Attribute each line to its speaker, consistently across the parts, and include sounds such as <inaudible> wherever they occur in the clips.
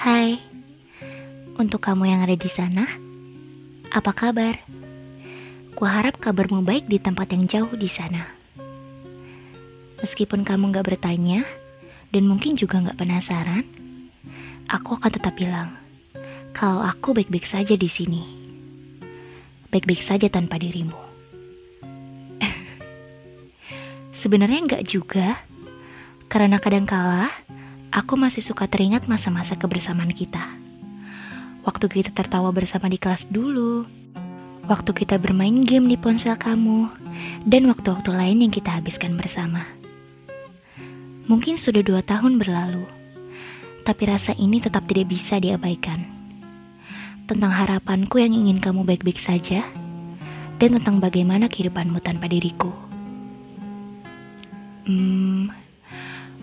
Speaker 1: Hai, untuk kamu yang ada di sana, apa kabar? Kuharap kabarmu baik di tempat yang jauh di sana. Meskipun kamu gak bertanya, dan mungkin juga gak penasaran, aku akan tetap bilang, kalau aku baik-baik saja di sini. Baik-baik saja tanpa dirimu. <laughs> Sebenarnya gak juga, karena kadangkala aku masih suka teringat masa-masa kebersamaan kita. Waktu kita tertawa bersama di kelas dulu, waktu kita bermain game di ponsel kamu, dan waktu-waktu lain yang kita habiskan bersama. Mungkin sudah dua tahun berlalu, tapi rasa ini tetap tidak bisa diabaikan. Tentang harapanku yang ingin kamu baik-baik saja, dan tentang bagaimana kehidupanmu tanpa diriku. Hmm,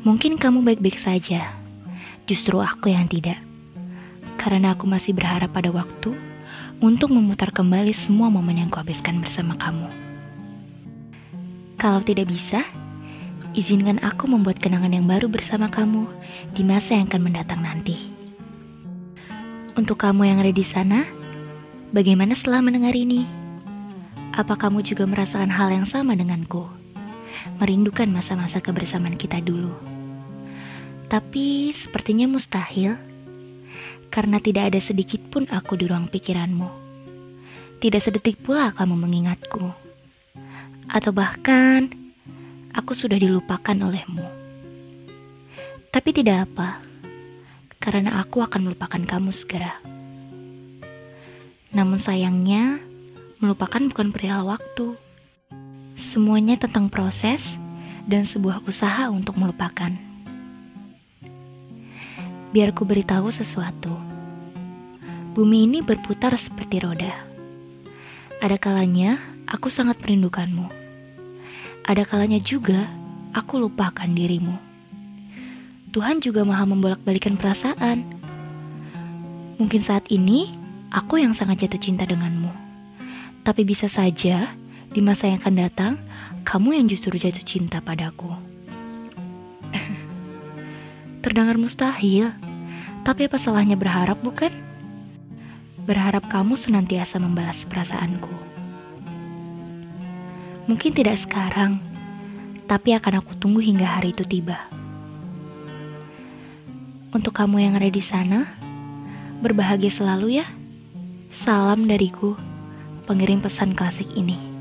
Speaker 1: mungkin kamu baik-baik saja, justru aku yang tidak. Karena aku masih berharap pada waktu untuk memutar kembali semua momen yang kuhabiskan bersama kamu. Kalau tidak bisa, izinkan aku membuat kenangan yang baru bersama kamu di masa yang akan mendatang nanti. Untuk kamu yang ada di sana, bagaimana setelah mendengar ini? Apa kamu juga merasakan hal yang sama denganku? Merindukan masa-masa kebersamaan kita dulu. Tapi sepertinya mustahil, karena tidak ada sedikit pun aku di ruang pikiranmu. Tidak sedetik pula kamu mengingatku. Atau bahkan aku sudah dilupakan olehmu. Tapi tidak apa, karena aku akan melupakan kamu segera. Namun sayangnya, melupakan bukan perihal waktu. Semuanya tentang proses dan sebuah usaha untuk melupakan. Biar ku beritahu sesuatu. Bumi ini berputar seperti roda. Ada kalanya aku sangat merindukanmu ada kalanya juga aku lupakan dirimu. Tuhan juga maha membolak-balikan perasaan. Mungkin saat ini aku yang sangat jatuh cinta denganmu. Tapi bisa saja di masa yang akan datang kamu yang justru jatuh cinta padaku. <laughs> Terdengar mustahil, tapi apa salahnya berharap bukan? Berharap kamu senantiasa membalas perasaanku. Mungkin tidak sekarang, tapi akan aku tunggu hingga hari itu tiba. Untuk kamu yang ada di sana, berbahagia selalu ya. Salam dariku, pengirim pesan klasik ini.